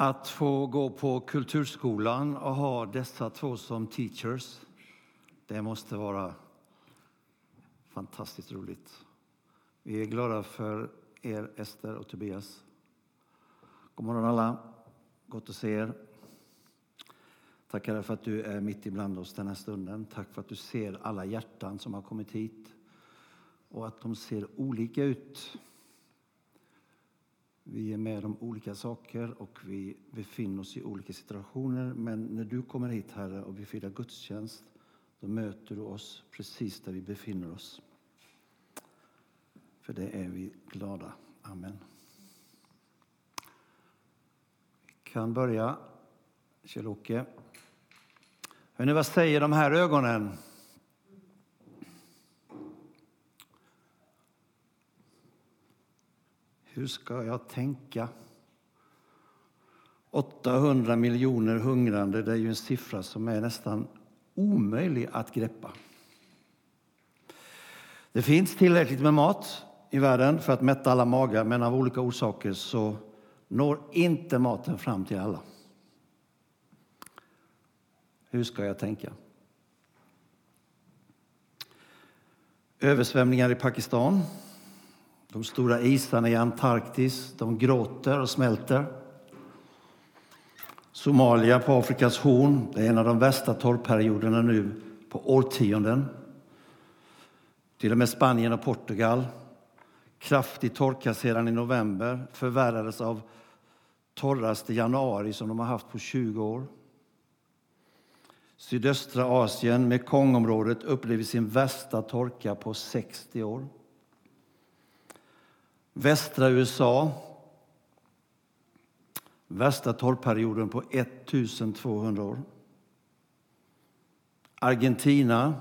Att få gå på kulturskolan och ha dessa två som teachers, det måste vara fantastiskt roligt. Vi är glada för er, Ester och Tobias. God morgon alla. Gott att se er. Tackar för att du är mitt ibland oss den här stunden. Tack för att du ser alla hjärtan som har kommit hit och att de ser olika ut. Vi är med om olika saker och vi befinner oss i olika situationer. Men när du kommer hit, Herre, och vi firar gudstjänst, då möter du oss precis där vi befinner oss. För det är vi glada. Amen. Vi kan börja. Kjell-Åke. Vad säger de här ögonen? Hur ska jag tänka? 800 miljoner hungrande, det är ju en siffra som är nästan omöjlig att greppa. Det finns tillräckligt med mat i världen för att mätta alla magar, men av olika orsaker så når inte maten fram till alla. Hur ska jag tänka? Översvämningar i Pakistan. De stora isarna i Antarktis de gråter och smälter. Somalia på Afrikas horn det är en av de värsta torrperioderna nu på årtionden. Till och med Spanien och Portugal. Kraftig torka sedan i november förvärrades av torraste januari som de har haft på 20 år. Sydöstra Asien, Mekongområdet, upplever sin värsta torka på 60 år. Västra USA, värsta torrperioden på 1200 år. Argentina,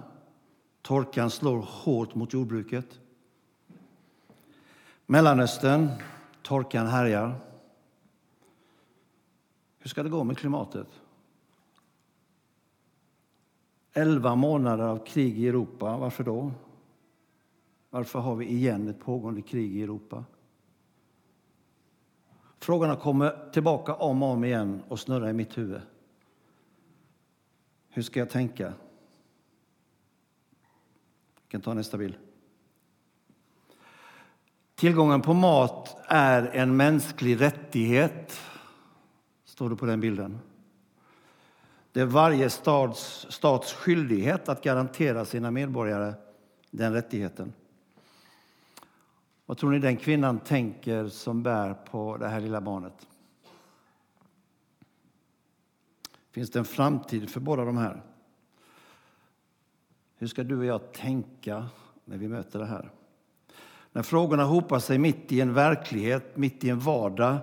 torkan slår hårt mot jordbruket. Mellanöstern, torkan härjar. Hur ska det gå med klimatet? Elva månader av krig i Europa. Varför då? Varför har vi igen ett pågående krig i Europa? Frågorna kommer tillbaka om och om igen och snurrar i mitt huvud. Hur ska jag tänka? Jag kan ta nästa bild. Tillgången på mat är en mänsklig rättighet, står det på den bilden. Det är varje stats, stats skyldighet att garantera sina medborgare den rättigheten. Vad tror ni den kvinnan tänker som bär på det här lilla barnet? Finns det en framtid för båda de här? Hur ska du och jag tänka när vi möter det här? När frågorna hopar sig mitt i en verklighet, mitt i en vardag,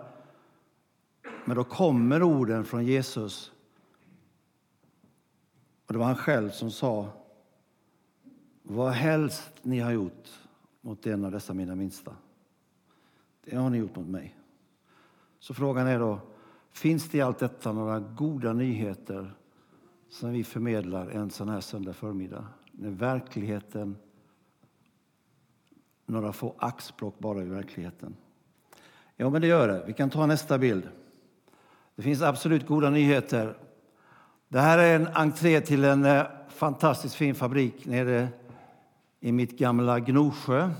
men då kommer orden från Jesus. Och det var han själv som sa vad helst ni har gjort mot en av dessa mina minsta. Det har ni gjort mot mig. Så frågan är då, finns det i allt detta några goda nyheter som vi förmedlar en sån här söndag förmiddag? När verkligheten, några få axplock bara i verkligheten. Ja, men det gör det. Vi kan ta nästa bild. Det finns absolut goda nyheter. Det här är en entré till en eh, fantastiskt fin fabrik nere i mitt gamla Gnosjö.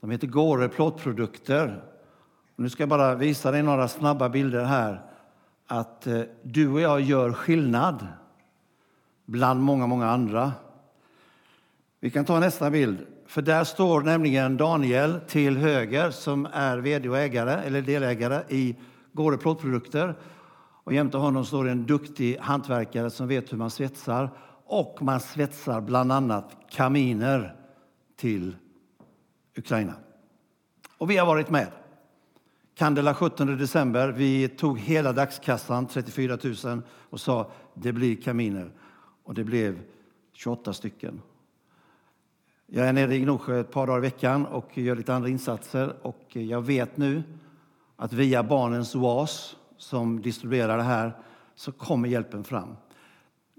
De heter Gåre plåtprodukter. Nu ska jag bara visa dig några snabba bilder här. Att eh, du och jag gör skillnad bland många, många andra. Vi kan ta nästa bild. För där står nämligen Daniel till höger som är vd och ägare, eller delägare i Gåre plåtprodukter. Och jämte honom står en duktig hantverkare som vet hur man svetsar och man svetsar bland annat kaminer till Ukraina. Och vi har varit med. Candela 17 december. Vi tog hela dagskassan, 34 000, och sa det blir kaminer. Och det blev 28 stycken. Jag är nere i Gnosjö ett par dagar i veckan och gör lite andra insatser. Och jag vet nu att via Barnens oas, som distribuerar det här, så kommer hjälpen fram.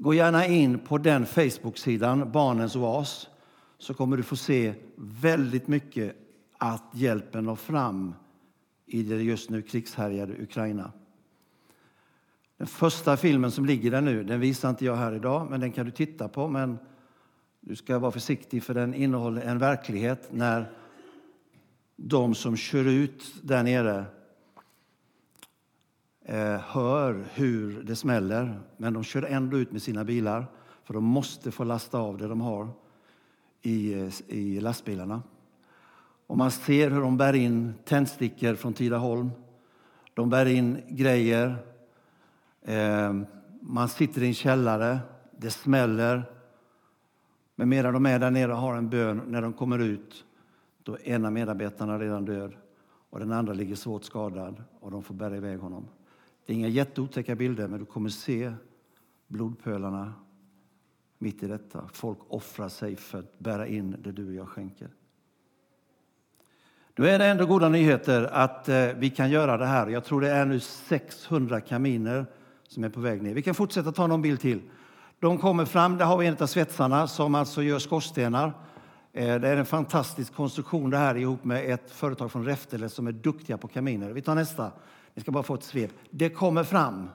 Gå gärna in på den Facebook-sidan, Barnens oas, så kommer du få se väldigt mycket att hjälpen når fram i det just nu krigshärjade Ukraina. Den första filmen som ligger där nu, den visar inte jag här idag, men den kan du titta på. Men du ska vara försiktig för den innehåller en verklighet när de som kör ut där nere eh, hör hur det smäller, men de kör ändå ut med sina bilar för de måste få lasta av det de har i, i lastbilarna. Och man ser hur de bär in tändstickor från Tidaholm. De bär in grejer. Eh, man sitter i en källare. Det smäller. Men medan de är där nere och har en bön, när de kommer ut, då är ena medarbetarna redan död och den andra ligger svårt skadad och de får bära iväg honom. Det är inga jätteotäcka bilder, men du kommer se blodpölarna mitt i detta. Folk offrar sig för att bära in det du och jag skänker. Nu är det ändå goda nyheter att eh, vi kan göra det här. Jag tror det är nu 600 kaminer som är på väg ner. Vi kan fortsätta ta någon bild till. De kommer fram, där har vi en av svetsarna som alltså gör skorstenar. Eh, det är en fantastisk konstruktion det här ihop med ett företag från Räftele som är duktiga på kaminer. Vi tar nästa. Ni ska bara få ett svep. Det kommer fram.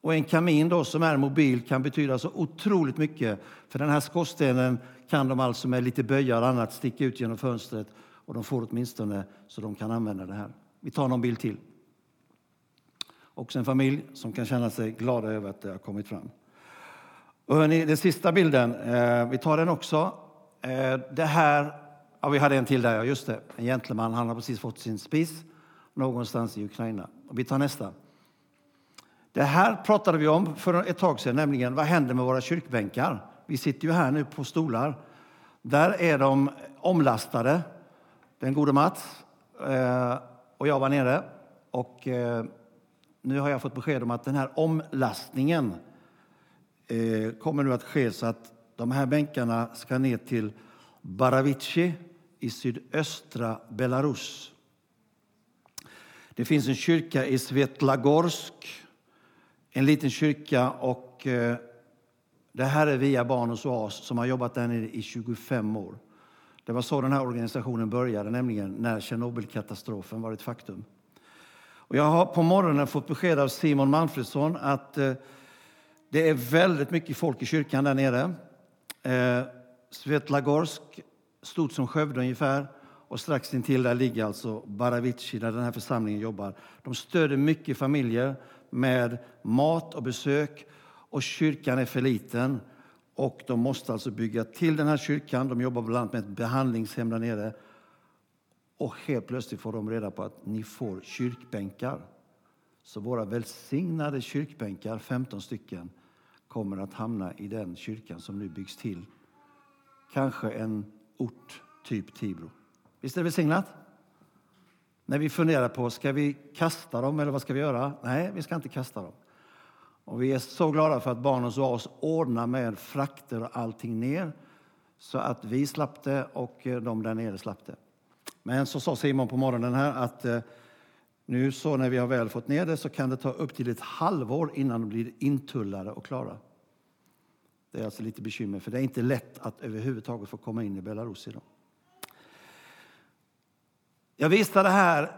Och en kamin då som är mobil kan betyda så otroligt mycket. För den här skorstenen kan de alltså med lite böjar och annat sticka ut genom fönstret och de får åtminstone så de kan använda det här. Vi tar någon bild till. Också en familj som kan känna sig glada över att det har kommit fram. Och hörni, den sista bilden, eh, vi tar den också. Eh, det här, ja, vi hade en till där, ja, just det. En gentleman, han har precis fått sin spis någonstans i Ukraina. Och vi tar nästa. Det här pratade vi om för ett tag sedan, nämligen vad händer med våra kyrkbänkar? Vi sitter ju här nu på stolar. Där är de omlastade. Den gode Mats eh, och jag var nere. Och eh, nu har jag fått besked om att den här omlastningen eh, kommer nu att ske så att de här bänkarna ska ner till Baravici i sydöstra Belarus. Det finns en kyrka i Svetlagorsk, en liten kyrka. och eh, Det här är Via Barnens oas som har jobbat där nere i 25 år. Det var så den här organisationen började, nämligen när Tjernobylkatastrofen var ett faktum. Och jag har på morgonen fått besked av Simon Manfredsson att eh, det är väldigt mycket folk i kyrkan där nere. Eh, Svetlagorsk, stort som Skövde ungefär. Och strax intill där ligger alltså Baravici, där den här församlingen jobbar. De stöder mycket familjer med mat och besök. Och kyrkan är för liten. Och de måste alltså bygga till den här kyrkan. De jobbar bland annat med ett behandlingshem där nere. Och helt plötsligt får de reda på att ni får kyrkbänkar. Så våra välsignade kyrkbänkar, 15 stycken, kommer att hamna i den kyrkan som nu byggs till. Kanske en ort typ Tibro. Visst är det välsignat? När vi funderar på, ska vi kasta dem eller vad ska vi göra? Nej, vi ska inte kasta dem. Och vi är så glada för att Barnens oas ordnar med frakter och allting ner så att vi slapp det och eh, de där nere slapp det. Men så sa Simon på morgonen här att eh, nu så när vi har väl fått ner det så kan det ta upp till ett halvår innan de blir intullade och klara. Det är alltså lite bekymmer, för det är inte lätt att överhuvudtaget få komma in i Belarus idag. Jag visade här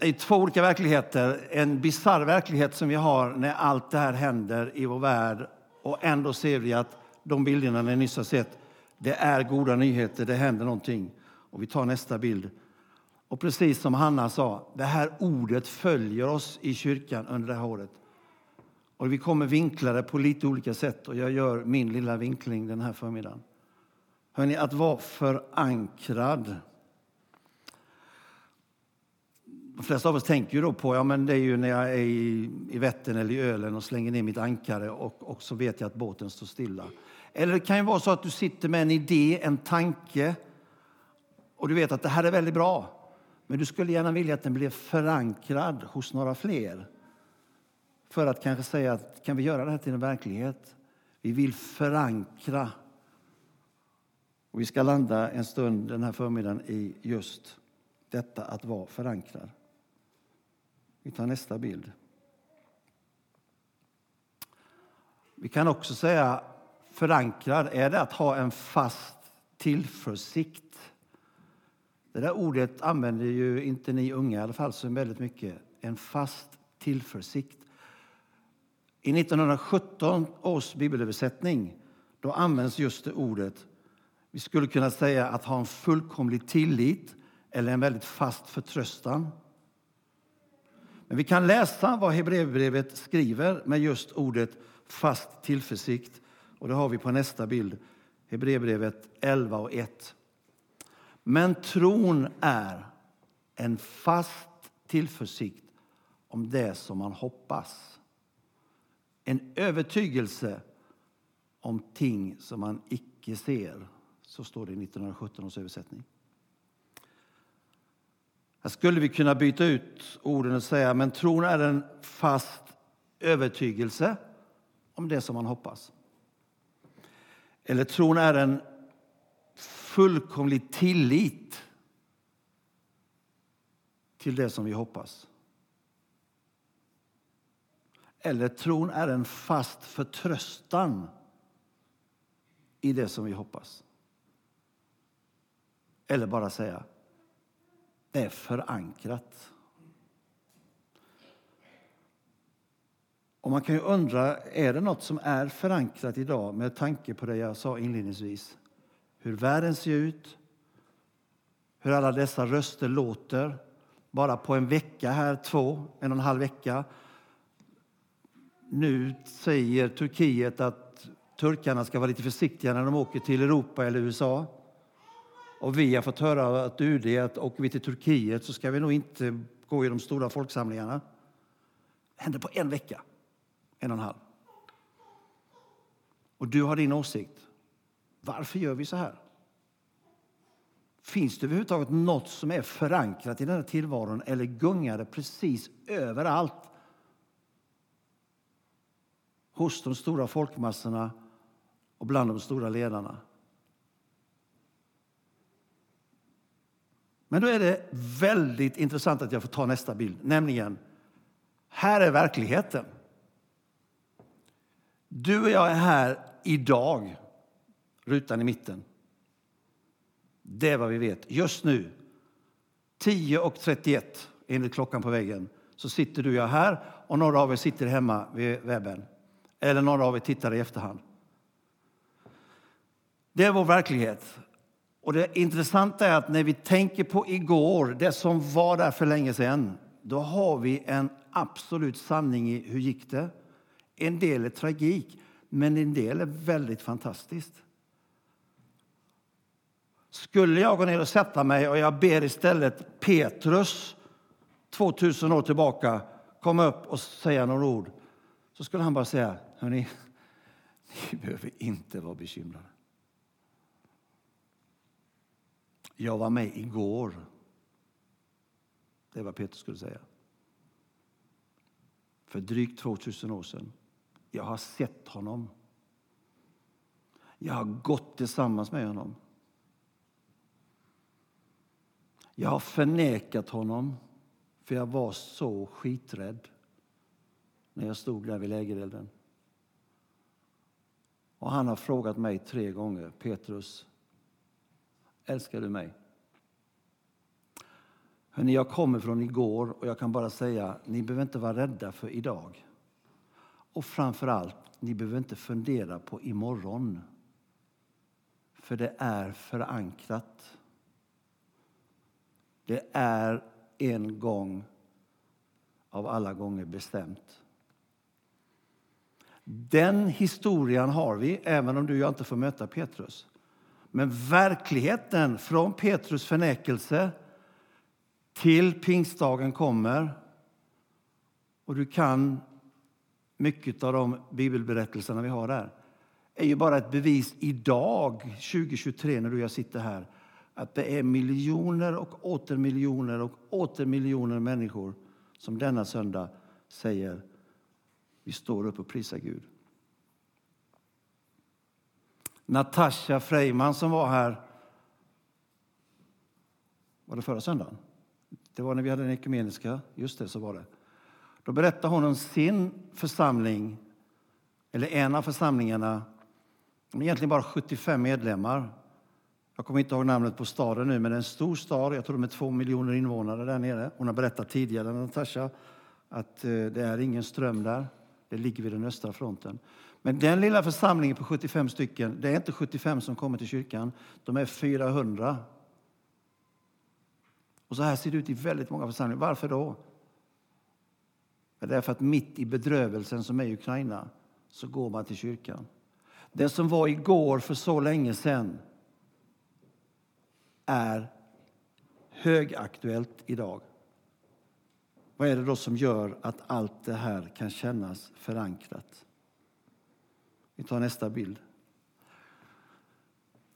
i två olika verkligheter. En bisarr verklighet som vi har när allt det här händer i vår värld och ändå ser vi att de bilderna ni nyss har sett, det är goda nyheter, det händer någonting. Och vi tar nästa bild. Och precis som Hanna sa, det här ordet följer oss i kyrkan under det här året. Och vi kommer vinkla det på lite olika sätt och jag gör min lilla vinkling den här förmiddagen. Hörrni, att vara förankrad. De flesta av oss tänker ju då på, ja men det är ju när jag är i, i Vättern eller i Ölen och slänger ner mitt ankare och, och så vet jag att båten står stilla. Eller det kan ju vara så att du sitter med en idé, en tanke och du vet att det här är väldigt bra. Men du skulle gärna vilja att den blev förankrad hos några fler. För att kanske säga att kan vi göra det här till en verklighet? Vi vill förankra. Och vi ska landa en stund den här förmiddagen i just detta att vara förankrad. Vi tar nästa bild. Vi kan också säga förankrad, är det att ha en fast tillförsikt det där ordet använder ju inte ni unga i alla fall så väldigt mycket. En fast tillförsikt. I 1917 års bibelöversättning då används just det ordet. Vi skulle kunna säga att ha en fullkomlig tillit eller en väldigt fast förtröstan. Men vi kan läsa vad Hebreerbrevet skriver med just ordet fast tillförsikt. Och det har vi på nästa bild, Hebreerbrevet 11 och 1. Men tron är en fast tillförsikt om det som man hoppas. En övertygelse om ting som man icke ser. Så står det i 1917 års översättning. Här skulle vi kunna byta ut orden och säga men tron är en fast övertygelse om det som man hoppas. Eller tron är en fullkomlig tillit till det som vi hoppas. Eller tron är en fast förtröstan i det som vi hoppas. Eller bara säga, det är förankrat. Och man kan ju undra, är det något som är förankrat idag med tanke på det jag sa inledningsvis? Hur världen ser ut, hur alla dessa röster låter. Bara på en vecka här, två, en och en halv vecka. Nu säger Turkiet att turkarna ska vara lite försiktiga när de åker till Europa eller USA. Och vi har fått höra att UD att åker vi till Turkiet så ska vi nog inte gå i de stora folksamlingarna. Det hände på en vecka, en och en halv. Och du har din åsikt. Varför gör vi så här? Finns det överhuvudtaget något som är förankrat i den här tillvaron eller gungar det precis överallt? Hos de stora folkmassorna och bland de stora ledarna. Men då är det väldigt intressant att jag får ta nästa bild, nämligen här är verkligheten. Du och jag är här idag, rutan i mitten. Det är vad vi vet. Just nu, 10.31 enligt klockan på väggen, så sitter du och jag här och några av er sitter hemma vid webben. Eller några av er tittar i efterhand. Det är vår verklighet. Och det intressanta är att när vi tänker på igår, det som var där för länge sedan, då har vi en absolut sanning i hur gick det. En del är tragik, men en del är väldigt fantastiskt. Skulle jag gå ner och sätta mig och jag ber istället Petrus 2000 år tillbaka komma upp och säga några ord så skulle han bara säga, hörni, ni behöver inte vara bekymrade. Jag var med igår. Det är vad Petrus skulle säga. För drygt 2000 år sedan. Jag har sett honom. Jag har gått tillsammans med honom. Jag har förnekat honom, för jag var så skiträdd när jag stod där vid lägerelden. Och han har frågat mig tre gånger, Petrus, älskar du mig? Hörrni, jag kommer från igår och jag kan bara säga, ni behöver inte vara rädda för idag. Och framför allt, ni behöver inte fundera på imorgon. För det är förankrat. Det är en gång av alla gånger bestämt. Den historien har vi, även om du och jag inte får möta Petrus. Men verkligheten från Petrus förnekelse till pingstdagen kommer och du kan mycket av de bibelberättelserna vi har där är ju bara ett bevis idag, 2023, när du och jag sitter här att det är miljoner och åter miljoner och åter miljoner människor som denna söndag säger vi står upp och prisar Gud. Natasha Freiman som var här, var det förra söndagen? Det var när vi hade den ekumeniska, just det så var det. Då berättade hon om sin församling, eller en av församlingarna, De är egentligen bara 75 medlemmar jag kommer inte ihåg namnet på staden nu, men det är en stor stad. Jag tror de är två miljoner invånare där nere. Hon har berättat tidigare, Natasha, att eh, det är ingen ström där. Det ligger vid den östra fronten. Men den lilla församlingen på 75 stycken, det är inte 75 som kommer till kyrkan. De är 400. Och så här ser det ut i väldigt många församlingar. Varför då? Därför att mitt i bedrövelsen som är i Ukraina så går man till kyrkan. Det som var igår för så länge sedan är högaktuellt idag. Vad är det då som gör att allt det här kan kännas förankrat? Vi tar nästa bild.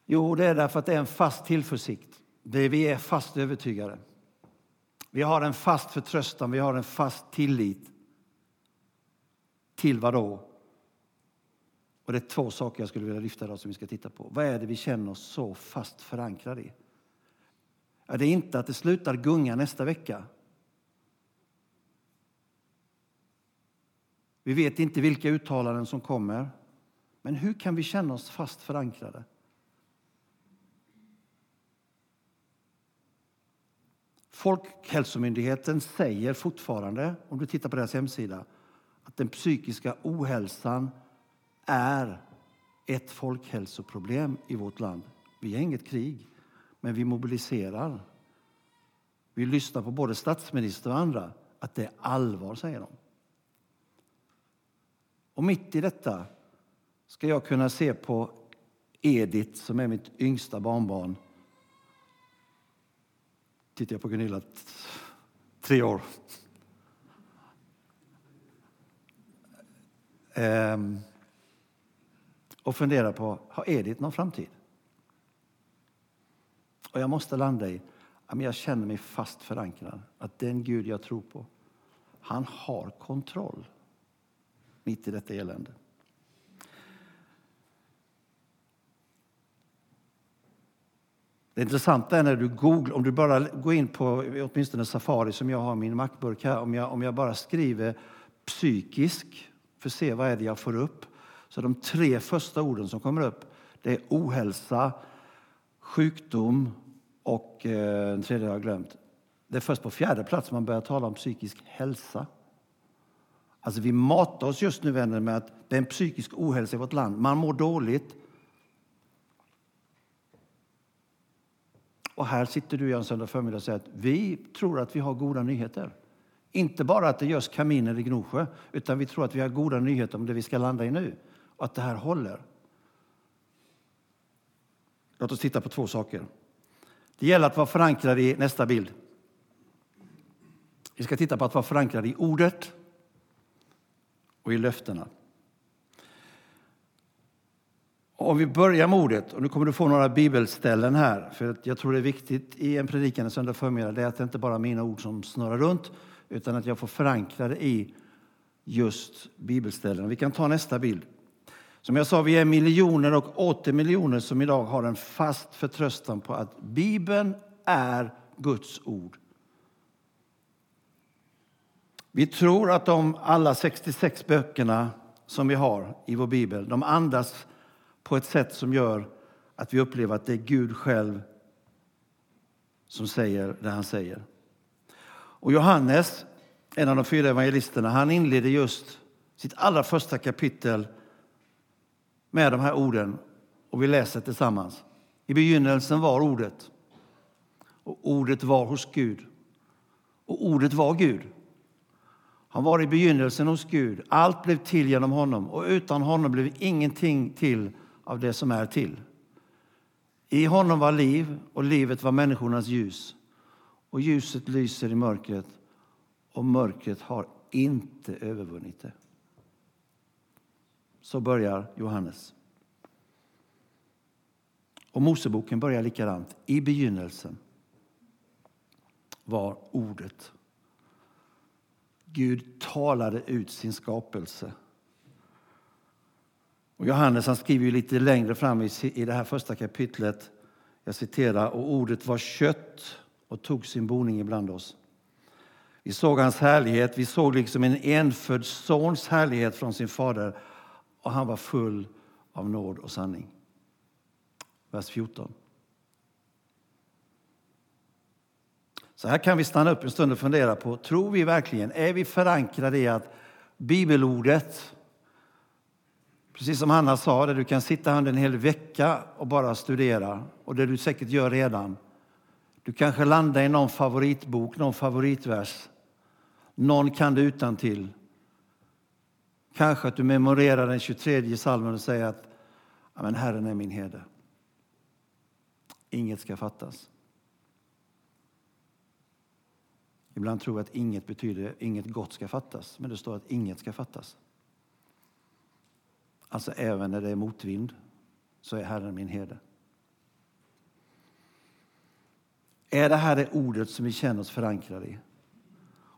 Jo, det är därför att det är en fast tillförsikt. Det vi är fast övertygade. Vi har en fast förtröstan, vi har en fast tillit. Till vad då? Och det är två saker jag skulle vilja lyfta idag som vi ska titta på. Vad är det vi känner oss så fast förankrade i? Är det är inte att det slutar gunga nästa vecka. Vi vet inte vilka uttalanden som kommer. Men hur kan vi känna oss fast förankrade? Folkhälsomyndigheten säger fortfarande, om du tittar på deras hemsida, att den psykiska ohälsan är ett folkhälsoproblem i vårt land. Vi har inget krig, men vi mobiliserar. Vi lyssnar på både statsminister och andra, att det är allvar, säger de. Och mitt i detta ska jag kunna se på Edith, som är mitt yngsta barnbarn. Tittar jag på Gunilla, tre år. Ehm, och fundera på, har Edith någon framtid? Och jag måste landa i, jag känner mig fast förankrad. Att den Gud jag tror på, han har kontroll mitt i detta elände. Det intressanta är när du googlar, om du bara går in på åtminstone Safari som jag har min Macburk här, om jag, om jag bara skriver psykisk för att se vad är det jag får upp. Så de tre första orden som kommer upp det är ohälsa, sjukdom och eh, en tredje har jag glömt. Det är först på fjärde plats man börjar tala om psykisk hälsa. Alltså vi matar oss just nu vänner med att det är en psykisk ohälsa i vårt land. Man mår dåligt. Och här sitter du en söndag förmiddag och säger att vi tror att vi har goda nyheter. Inte bara att det görs kaminer i Gnosjö, utan vi tror att vi har goda nyheter om det vi ska landa i nu. Och att det här håller. Låt oss titta på två saker. Det gäller att vara förankrad i nästa bild. Vi ska titta på att vara förankrad i ordet och i löftena. Om vi börjar med ordet, och nu kommer du få några bibelställen här, för jag tror det är viktigt i en predikan en söndag förmiddag, det är att det inte bara är mina ord som snurrar runt, utan att jag får förankra det i just bibelställen. Vi kan ta nästa bild. Som jag sa, vi är miljoner och åter miljoner som idag har en fast förtröstan på att Bibeln är Guds ord. Vi tror att de alla 66 böckerna som vi har i vår bibel, de andas på ett sätt som gör att vi upplever att det är Gud själv som säger det han säger. Och Johannes, en av de fyra evangelisterna, han inleder just sitt allra första kapitel med de här orden. Och vi läser tillsammans. I begynnelsen var ordet. Och ordet var hos Gud. Och ordet var Gud. Han var i begynnelsen hos Gud. Allt blev till genom honom och utan honom blev ingenting till av det som är till. I honom var liv och livet var människornas ljus. Och ljuset lyser i mörkret och mörkret har inte övervunnit det. Så börjar Johannes. Och Moseboken börjar likadant. I begynnelsen var ordet. Gud talade ut sin skapelse. Och Johannes han skriver ju lite längre fram i, i det här första kapitlet. Jag citerar. Och ordet var kött och tog sin boning ibland oss. Vi såg hans härlighet. Vi såg liksom en enfödd sons härlighet från sin fader och han var full av nåd och sanning. Vers 14. Så här kan vi stanna upp en stund och fundera på, tror vi verkligen, är vi förankrade i att bibelordet. Precis som Hanna sa, där du kan sitta här en hel vecka och bara studera. Och det du säkert gör redan. Du kanske landar i någon favoritbok, någon favoritvers. Någon kan det utan till. Kanske att du memorerar den 23 salmen och säger att men Herren är min herde. Inget ska fattas. Ibland tror jag att inget betyder inget gott ska fattas, men det står att inget ska fattas. Alltså även när det är motvind så är Herren min herde. Är det här det ordet som vi känner oss förankrade i?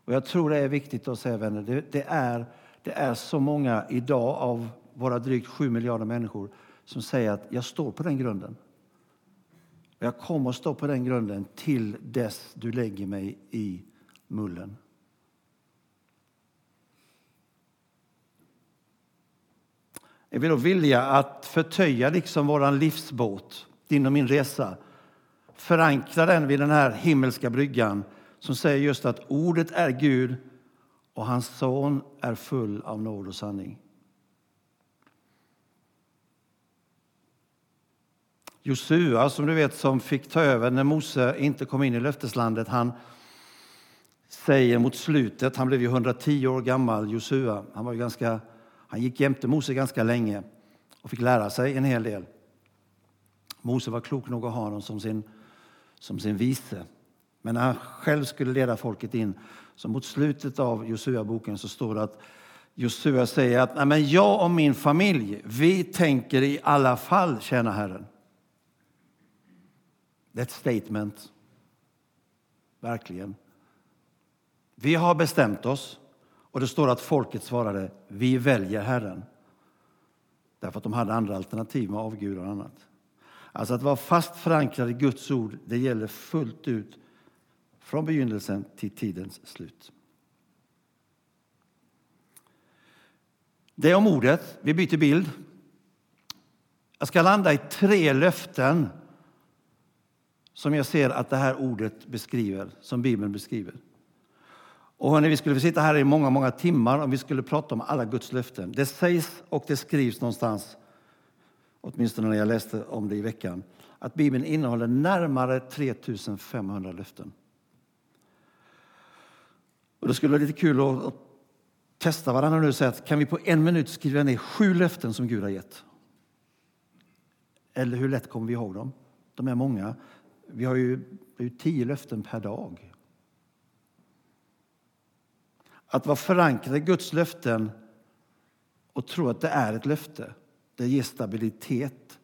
Och jag tror det är viktigt att säga vänner, det, det, är, det är så många idag av våra drygt sju miljarder människor som säger att jag står på den grunden. Jag kommer att stå på den grunden till dess du lägger mig i mullen. Är vi då villiga att förtöja liksom vår livsbåt, din och min resa? Förankra den vid den här himmelska bryggan som säger just att ordet är Gud och hans son är full av nåd och sanning. Josua, som du vet, som fick ta över när Mose inte kom in i löfteslandet, han säger mot slutet, han blev ju 110 år gammal, Josua, han, var ju ganska, han gick jämte Mose ganska länge och fick lära sig en hel del. Mose var klok nog att ha honom som sin, som sin vice. Men när han själv skulle leda folket in, så mot slutet av Josua-boken så står det att Josua säger att Nej, men jag och min familj, vi tänker i alla fall tjäna Herren. Det är ett statement. Verkligen. Vi har bestämt oss och det står att folket svarade vi väljer Herren. Därför att de hade andra alternativ med avgudar och annat. Alltså att vara fast förankrad i Guds ord, det gäller fullt ut från begynnelsen till tidens slut. Det är om ordet. Vi byter bild. Jag ska landa i tre löften som jag ser att det här ordet beskriver, som Bibeln beskriver. Och hörni, vi skulle sitta här i många, många timmar om vi skulle prata om alla Guds löften. Det sägs och det skrivs någonstans, åtminstone när jag läste om det i veckan, att Bibeln innehåller närmare 3500 löften. Och det skulle vara lite kul att, att testa varandra nu och säga att kan vi på en minut skriva ner sju löften som Gud har gett? Eller hur lätt kommer vi ihåg dem? De är många. Vi har ju, ju tio löften per dag. Att vara förankrad i Guds löften och tro att det är ett löfte, det ger stabilitet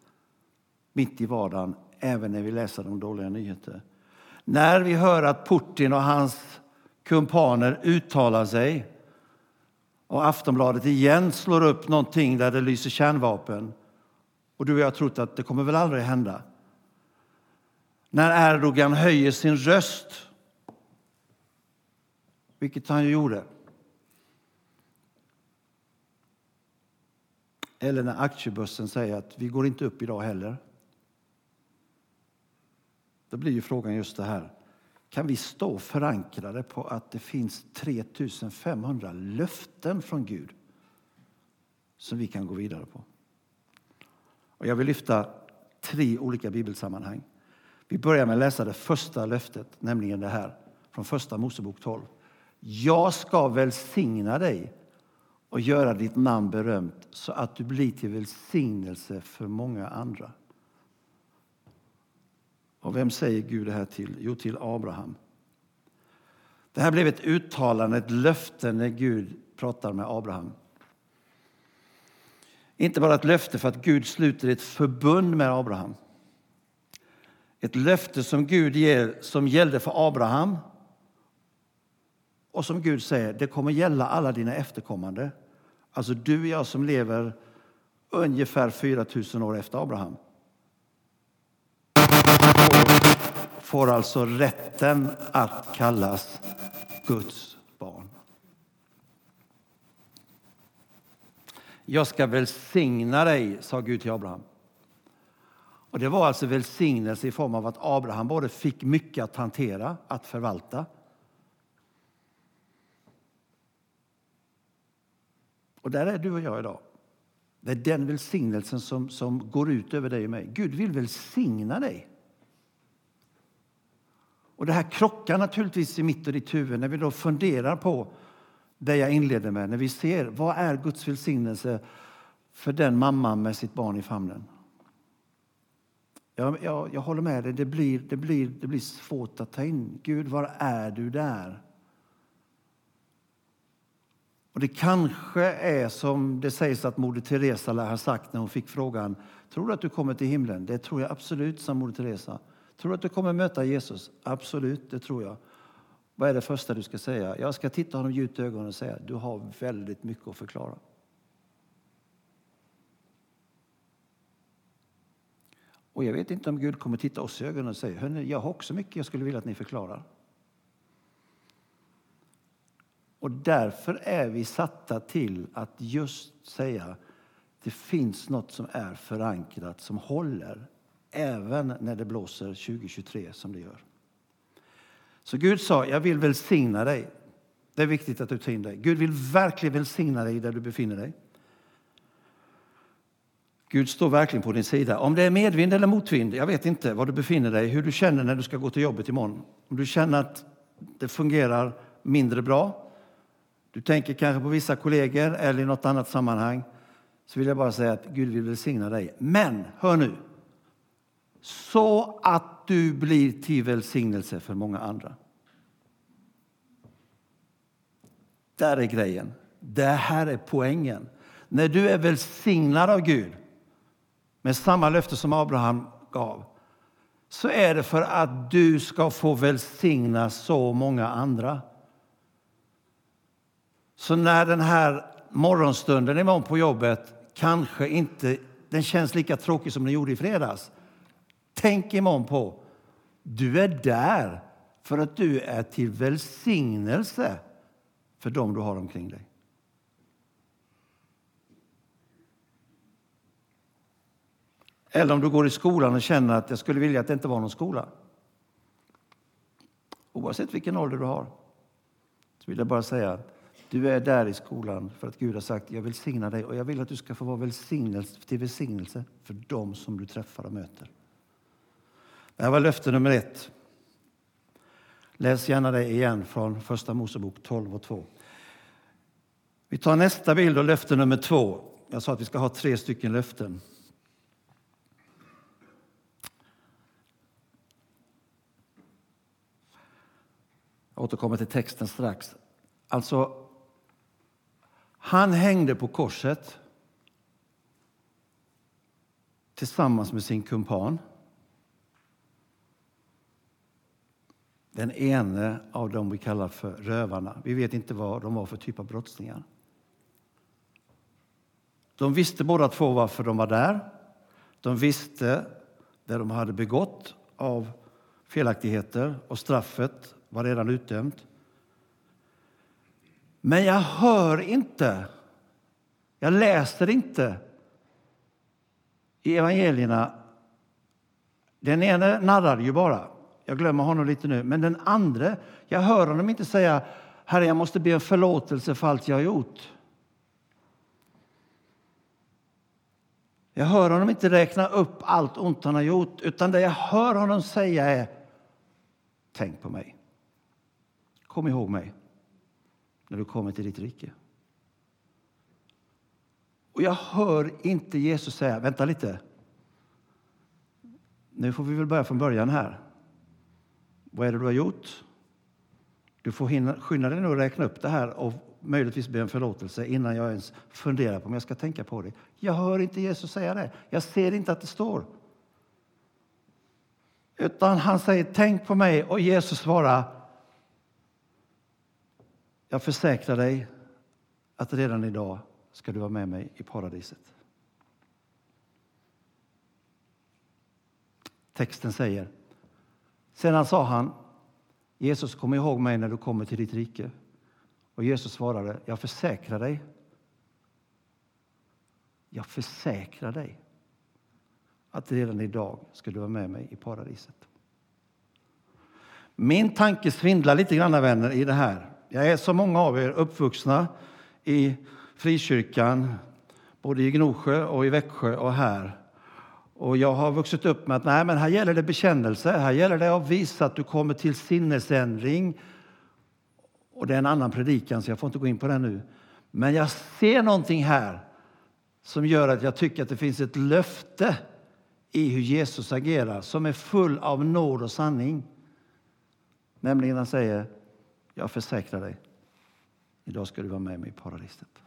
mitt i vardagen, även när vi läser de dåliga nyheterna. När vi hör att Putin och hans kumpaner uttalar sig och Aftonbladet igen slår upp någonting där det lyser kärnvapen och du och jag har trott att det kommer väl aldrig hända. När Erdogan höjer sin röst, vilket han ju gjorde Eller när aktiebörsen säger att vi går inte upp idag heller. Då blir ju frågan just det här. Kan vi stå förankrade på att det finns 3500 löften från Gud som vi kan gå vidare på? Och jag vill lyfta tre olika bibelsammanhang. Vi börjar med att läsa det första löftet, nämligen det här från första Mosebok 12. Jag ska välsigna dig och göra ditt namn berömt så att du blir till välsignelse för många andra. Och vem säger Gud det här till? Jo, till Abraham. Det här blev ett uttalande, ett löfte när Gud pratar med Abraham. Inte bara ett löfte för att Gud sluter ett förbund med Abraham. Ett löfte som Gud ger som gällde för Abraham och som Gud säger, det kommer gälla alla dina efterkommande. Alltså du och jag som lever ungefär 4 000 år efter Abraham. Får alltså rätten att kallas Guds barn. Jag ska välsigna dig, sa Gud till Abraham. Och Det var alltså välsignelse i form av att Abraham både fick mycket att hantera, att förvalta Och där är du och jag idag. Det är den välsignelsen som, som går ut över dig och mig. Gud vill välsigna dig. Och Det här krockar naturligtvis i mitt och ditt huvud när vi då funderar på det jag inledde med. När vi ser vad är Guds välsignelse för den mamman med sitt barn i famnen. Jag, jag, jag håller med dig, det blir, det, blir, det blir svårt att ta in. Gud, var är du där? Och Det kanske är som det sägs att Moder Teresa lär ha sagt när hon fick frågan Tror du att du kommer till himlen? Det tror jag absolut, sa Moder Teresa. Tror du att du kommer möta Jesus? Absolut, det tror jag. Vad är det första du ska säga? Jag ska titta honom djupt i ögonen och säga du har väldigt mycket att förklara. Och jag vet inte om Gud kommer titta oss i ögonen och säga hörni, jag har också mycket jag skulle vilja att ni förklarar. Och därför är vi satta till att just säga det finns något som är förankrat, som håller även när det blåser 2023 som det gör. Så Gud sa, jag vill välsigna dig. Det är viktigt att du tar in dig. Gud vill verkligen välsigna dig där du befinner dig. Gud står verkligen på din sida. Om det är medvind eller motvind, jag vet inte var du befinner dig, hur du känner när du ska gå till jobbet imorgon. Om du känner att det fungerar mindre bra, du tänker kanske på vissa kollegor eller i något annat sammanhang, så vill jag bara säga att Gud vill välsigna dig. Men, hör nu, så att du blir till välsignelse för många andra. Där är grejen. Det här är poängen. När du är välsignad av Gud med samma löfte som Abraham gav så är det för att du ska få välsigna så många andra. Så när den här morgonstunden imorgon på jobbet kanske inte den känns lika tråkig som den gjorde i fredags Tänk imorgon på du är där för att du är till välsignelse för dem du har omkring dig. Eller om du går i skolan och känner att jag skulle vilja att det inte var någon skola. Oavsett vilken ålder du har så vill jag bara säga att du är där i skolan för att Gud har sagt jag välsignar dig och jag vill att du ska få vara välsignelse, till välsignelse för dem som du träffar och möter. Det här var löfte nummer ett. Läs gärna det igen från Första Mosebok 12 och 2. Vi tar nästa bild och löfte nummer två. Jag sa att vi ska ha tre stycken löften. Jag återkommer till texten strax. Alltså, han hängde på korset tillsammans med sin kumpan. Den ene av dem vi kallar för rövarna. Vi vet inte vad de var för typ av brottslingar. De visste båda två varför de var där. De visste det de hade begått av felaktigheter och straffet var redan utdömt. Men jag hör inte, jag läser inte i evangelierna. Den ene narrar ju bara. Jag glömmer honom lite nu. Men den andra, jag hör honom inte säga Herre, jag måste be om förlåtelse för allt jag har gjort. Jag hör honom inte räkna upp allt ont han har gjort, utan det jag hör honom säga är Tänk på mig. Kom ihåg mig när du kommer till ditt rike. Och jag hör inte Jesus säga, vänta lite. Nu får vi väl börja från början här. Vad är det du har gjort? Du får hinna, skynda dig nu att räkna upp det här och möjligtvis be om förlåtelse innan jag ens funderar på om jag ska tänka på det. Jag hör inte Jesus säga det. Jag ser inte att det står. Utan han säger tänk på mig och Jesus svarar jag försäkrar dig att redan idag ska du vara med mig i paradiset. Texten säger sedan sa han, Jesus kom ihåg mig när du kommer till ditt rike. Och Jesus svarade, jag försäkrar dig. Jag försäkrar dig att redan idag ska du vara med mig i paradiset. Min tanke svindlar lite grann vänner i det här. Jag är som många av er uppvuxna i frikyrkan, både i Gnosjö och i Växjö och här. Och jag har vuxit upp med att nej, men här gäller det bekännelse. Här gäller det att visa att du kommer till sinnesändring. Och det är en annan predikan, så jag får inte gå in på den nu. Men jag ser någonting här som gör att jag tycker att det finns ett löfte i hur Jesus agerar som är full av nåd och sanning. Nämligen han säger, jag försäkrar dig, idag ska du vara med mig i paradiset.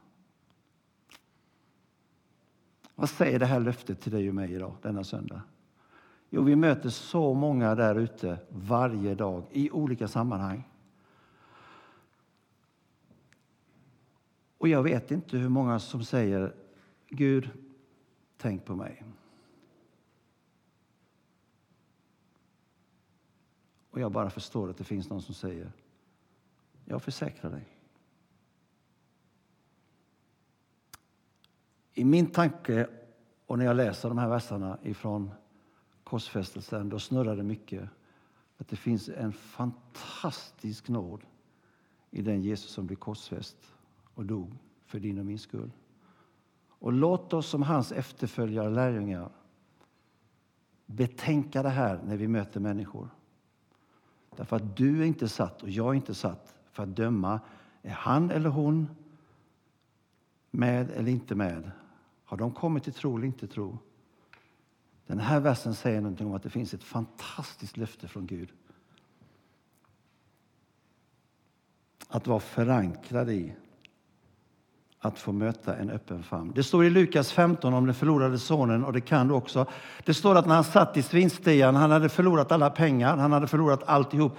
Vad säger det här löftet till dig och mig idag, denna söndag? Jo, vi möter så många där ute varje dag i olika sammanhang. Och jag vet inte hur många som säger Gud, tänk på mig. Och jag bara förstår att det finns någon som säger jag försäkrar dig. I min tanke och när jag läser de här verserna ifrån korsfästelsen, då snurrar det mycket. Att det finns en fantastisk nåd i den Jesus som blev korsfäst och dog för din och min skull. Och låt oss som hans efterföljare, lärjungar, betänka det här när vi möter människor. Därför att du är inte satt och jag är inte satt för att döma. Är han eller hon med eller inte med? Har de kommit till tro eller inte tro? Den här versen säger någonting om att det finns ett fantastiskt löfte från Gud. Att vara förankrad i att få möta en öppen famn. Det står i Lukas 15 om den förlorade sonen och det kan du också. Det står att när han satt i svinstian, han hade förlorat alla pengar, han hade förlorat alltihop.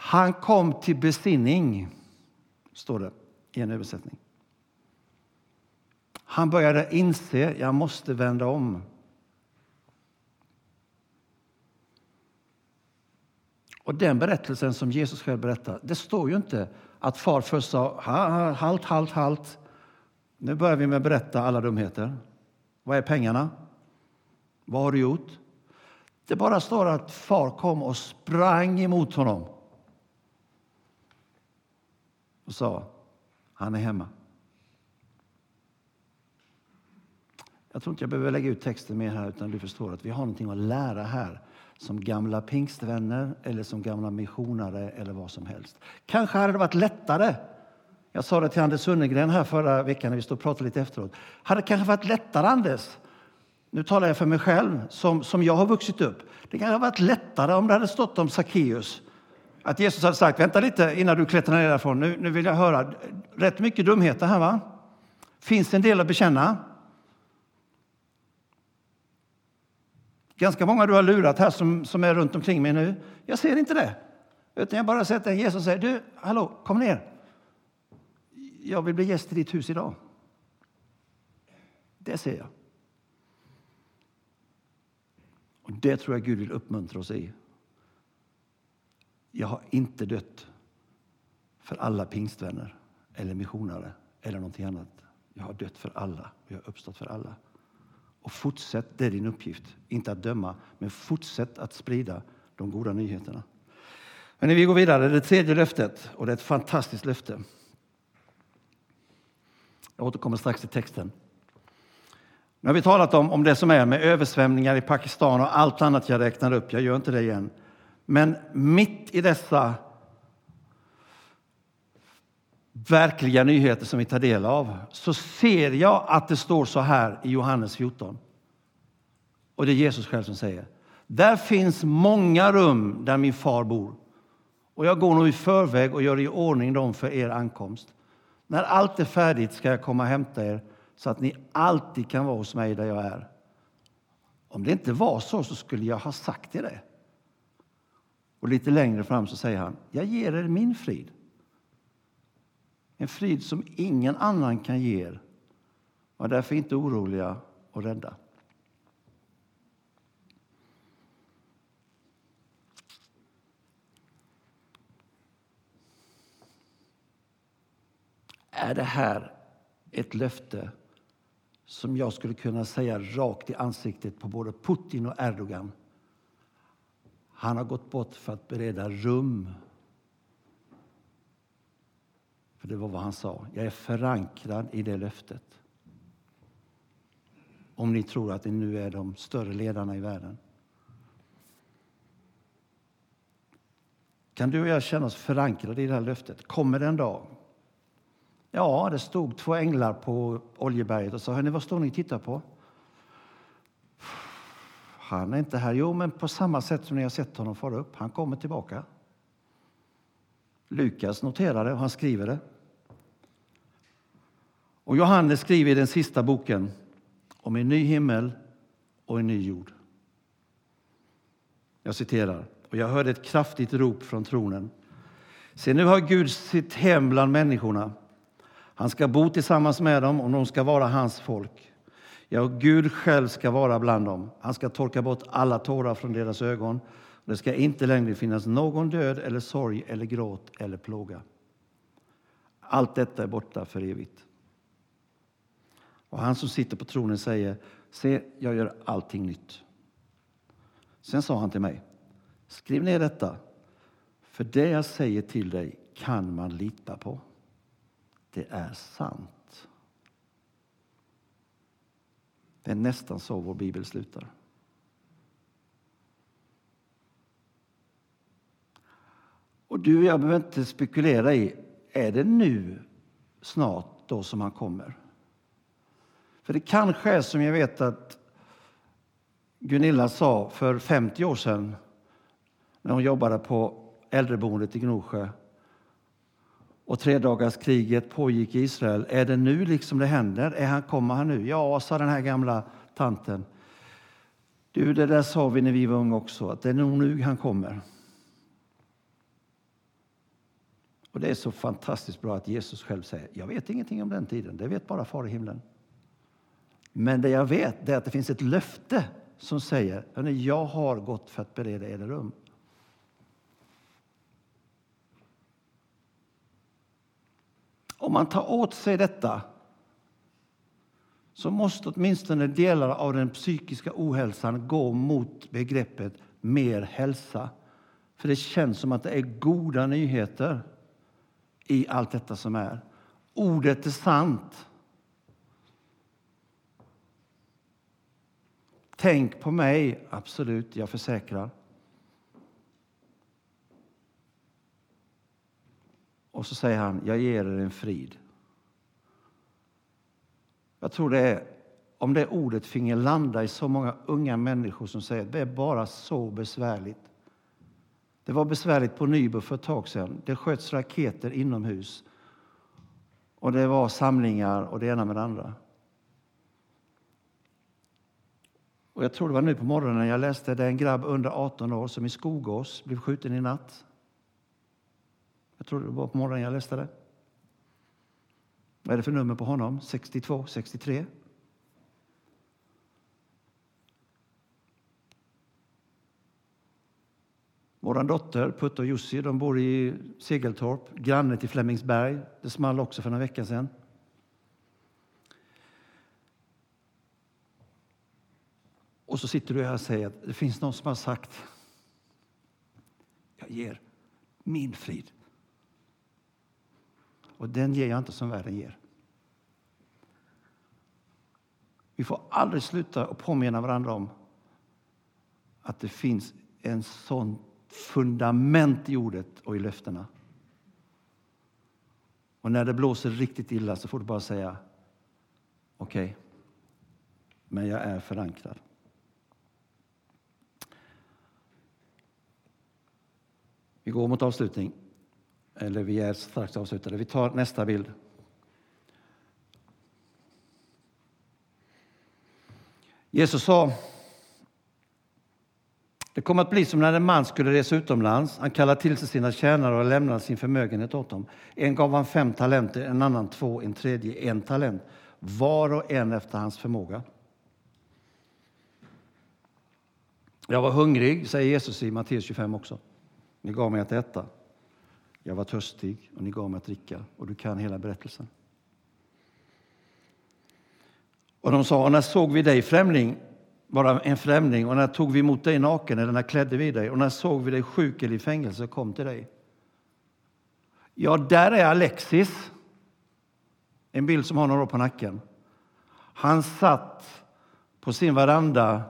Han kom till besinning, står det i en översättning. Han började inse, jag måste vända om. Och den berättelsen som Jesus själv berättar, det står ju inte att far först sa halt, halt, halt. Nu börjar vi med att berätta alla dumheter. Vad är pengarna? Vad har du gjort? Det bara står att far kom och sprang emot honom och sa han är hemma. Jag tror inte jag behöver lägga ut texten mer här, utan du förstår att vi har någonting att lära här som gamla pingstvänner eller som gamla missionare eller vad som helst. Kanske hade det varit lättare jag sa det till Anders Sundegren här förra veckan när vi stod och pratade lite efteråt. Hade det kanske varit lättare, Anders, nu talar jag för mig själv, som, som jag har vuxit upp. Det kanske hade varit lättare om det hade stått om Sackeus. Att Jesus hade sagt, vänta lite innan du klättrar ner därifrån. Nu, nu vill jag höra. Rätt mycket dumheter här, va? Finns det en del att bekänna? Ganska många du har lurat här som, som är runt omkring mig nu. Jag ser inte det. Utan jag bara sätter Jesus och säger, du, hallå, kom ner jag vill bli gäst i ditt hus idag. Det ser jag. Och Det tror jag Gud vill uppmuntra oss i. Jag har inte dött för alla pingstvänner eller missionare eller någonting annat. Jag har dött för alla och jag har uppstått för alla. Och fortsätt, det är din uppgift. Inte att döma, men fortsätt att sprida de goda nyheterna. Men vi går vidare, det tredje löftet, och det är ett fantastiskt löfte. Jag återkommer strax till texten. Nu har vi talat om, om det som är med översvämningar i Pakistan och allt annat jag räknar upp. Jag gör inte det igen. Men mitt i dessa verkliga nyheter som vi tar del av så ser jag att det står så här i Johannes 14. Och det är Jesus själv som säger. Där finns många rum där min far bor. Och jag går nog i förväg och gör i ordning dem för er ankomst. När allt är färdigt ska jag komma och hämta er så att ni alltid kan vara hos mig där jag är. Om det inte var så, så skulle jag ha sagt er det. Och lite längre fram så säger han, jag ger er min frid. En frid som ingen annan kan ge er. Var därför inte oroliga och rädda. Är det här ett löfte som jag skulle kunna säga rakt i ansiktet på både Putin och Erdogan? Han har gått bort för att bereda rum för det var vad han sa. Jag är förankrad i det löftet. Om ni tror att ni nu är de större ledarna i världen. Kan du och jag känna oss förankrade i det här löftet? Kommer det en dag? Ja, det stod två änglar på Oljeberget och sa, hörni, vad står ni och tittar på? Han är inte här. Jo, men på samma sätt som ni har sett honom fara upp. Han kommer tillbaka. Lukas noterar det och han skriver det. Och Johannes skriver i den sista boken om en ny himmel och en ny jord. Jag citerar. Och jag hörde ett kraftigt rop från tronen. Se, nu har Gud sitt hem bland människorna. Han ska bo tillsammans med dem och de ska vara hans folk. Ja, Gud själv ska vara bland dem. Han ska torka bort alla tårar från deras ögon. Det ska inte längre finnas någon död eller sorg eller gråt eller plåga. Allt detta är borta för evigt. Och han som sitter på tronen säger, se, jag gör allting nytt. Sen sa han till mig, skriv ner detta, för det jag säger till dig kan man lita på. Det är sant. Det är nästan så vår bibel slutar. Och du och jag behöver inte spekulera i, är det nu snart då som han kommer? För det kanske är som jag vet att Gunilla sa för 50 år sedan när hon jobbade på äldreboendet i Gnosjö och tredagarskriget pågick i Israel. Är det nu liksom det händer? Är han, kommer han nu? Ja, sa den här gamla tanten. Du, det där sa vi när vi var unga också, att det är nog nu han kommer. Och Det är så fantastiskt bra att Jesus själv säger, jag vet ingenting om den tiden, det vet bara Far i himlen. Men det jag vet är att det finns ett löfte som säger, jag har gått för att bereda er rum. Om man tar åt sig detta så måste åtminstone delar av den psykiska ohälsan gå mot begreppet mer hälsa. För det känns som att det är goda nyheter i allt detta som är. Ordet är sant. Tänk på mig, absolut, jag försäkrar. Och så säger han, jag ger er en frid. Jag tror det är, om det ordet finge landa i så många unga människor som säger att det är bara så besvärligt. Det var besvärligt på Nybro för ett tag sedan. Det sköts raketer inomhus. Och det var samlingar och det ena med det andra. Och jag tror det var nu på morgonen jag läste det är en grabb under 18 år som i Skogås blev skjuten i natt. Jag tror det var på morgonen jag läste det. Vad är det för nummer på honom? 62, 63? Vår dotter Putte och Jussi de bor i Segeltorp, granne till Flemingsberg. Det small också för några veckor sedan. Och så sitter du här och säger att det finns någon som har sagt jag ger min frid. Och den ger jag inte som världen ger. Vi får aldrig sluta att påminna varandra om att det finns en sån fundament i ordet och i löftena. Och när det blåser riktigt illa så får du bara säga okej, okay, men jag är förankrad. Vi går mot avslutning. Eller vi är strax avslutade. Vi tar nästa bild. Jesus sa det kommer att bli som när en man skulle resa utomlands. Han kallade till sig sina tjänare och lämnade sin förmögenhet åt dem. En gav han fem talenter, en annan två, en tredje en talent. Var och en efter hans förmåga. Jag var hungrig, säger Jesus i Matteus 25 också. Ni gav mig att äta. Jag var törstig och ni gav mig att dricka. Och du kan hela berättelsen. Och de sa, när såg vi dig främling, bara en främling och när tog vi emot dig naken eller när klädde vi dig och när såg vi dig sjuk eller i fängelse och kom till dig? Ja, där är Alexis En bild som har några år på nacken. Han satt på sin veranda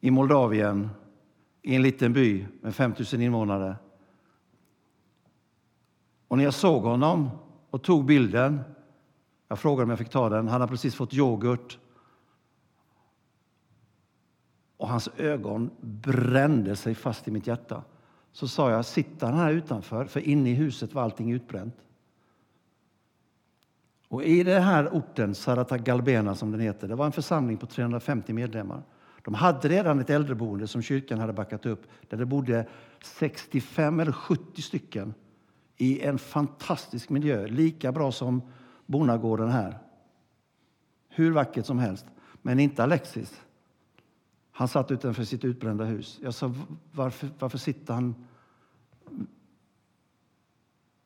i Moldavien i en liten by med 5 000 invånare. Och när jag såg honom och tog bilden, jag frågade om jag fick ta den, han hade precis fått yoghurt och hans ögon brände sig fast i mitt hjärta. Så sa jag, sitter han här utanför? För inne i huset var allting utbränt. Och I den här orten, Sarata Galbena som den heter, det var en församling på 350 medlemmar. De hade redan ett äldreboende som kyrkan hade backat upp där det bodde 65 eller 70 stycken i en fantastisk miljö, lika bra som bonnagården här. Hur vackert som helst, men inte Alexis. Han satt utanför sitt utbrända hus. Jag sa, varför, varför sitter han?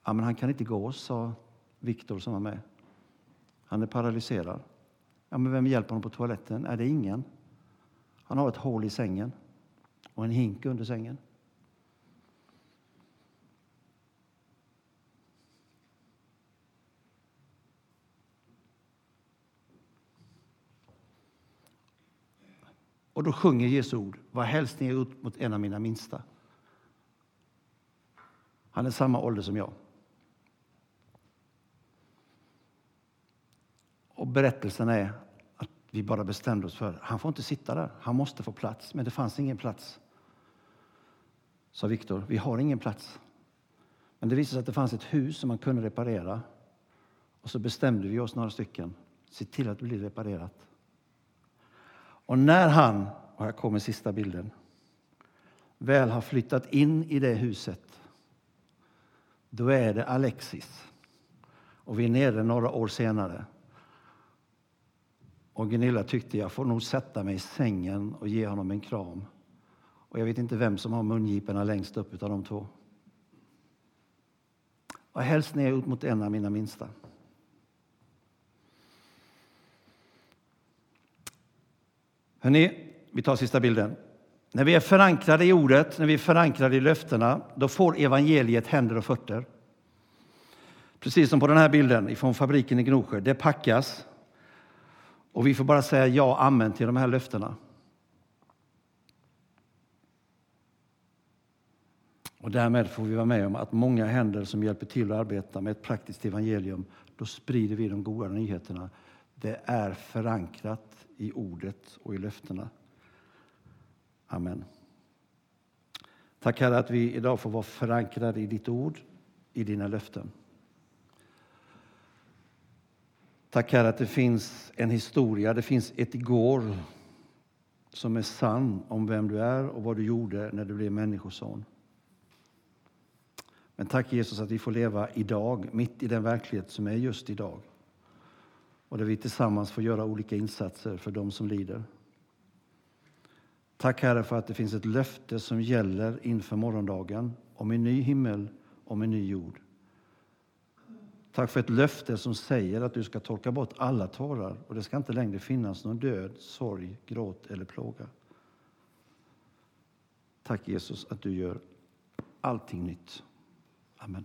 Ja, men han kan inte gå, sa Viktor som var med. Han är paralyserad. Ja, men vem hjälper honom på toaletten? Är det ingen? Han har ett hål i sängen och en hink under sängen. Och då sjunger Jesu ord, vad helst ni gjort mot en av mina minsta. Han är samma ålder som jag. Och berättelsen är att vi bara bestämde oss för han får inte sitta där, han måste få plats. Men det fanns ingen plats. Sa Viktor, vi har ingen plats. Men det visade sig att det fanns ett hus som man kunde reparera. Och så bestämde vi oss några stycken, se till att det blir reparerat. Och när han, och här kommer sista bilden, väl har flyttat in i det huset, då är det Alexis. Och vi är nere några år senare. Och Gunilla tyckte jag får nog sätta mig i sängen och ge honom en kram. Och jag vet inte vem som har mungiporna längst upp utav de två. Och hälsningar ut mot en av mina minsta. Hörrni, vi tar sista bilden. När vi är förankrade i ordet, när vi är förankrade i löftena, då får evangeliet händer och fötter. Precis som på den här bilden från fabriken i Gnosjö. Det packas och vi får bara säga ja, amen till de här löftena. Och därmed får vi vara med om att många händer som hjälper till att arbeta med ett praktiskt evangelium, då sprider vi de goda nyheterna. Det är förankrat i ordet och i löftena. Amen. Tack Herre att vi idag får vara förankrade i ditt ord, i dina löften. Tack Herre att det finns en historia, det finns ett igår som är sann om vem du är och vad du gjorde när du blev människoson. Men tack Jesus att vi får leva idag, mitt i den verklighet som är just idag. Och där vi tillsammans får göra olika insatser för dem som lider. Tack Herre för att det finns ett löfte som gäller inför morgondagen om en ny himmel, om en ny jord. Tack för ett löfte som säger att du ska torka bort alla tårar och det ska inte längre finnas någon död, sorg, gråt eller plåga. Tack Jesus att du gör allting nytt. Amen.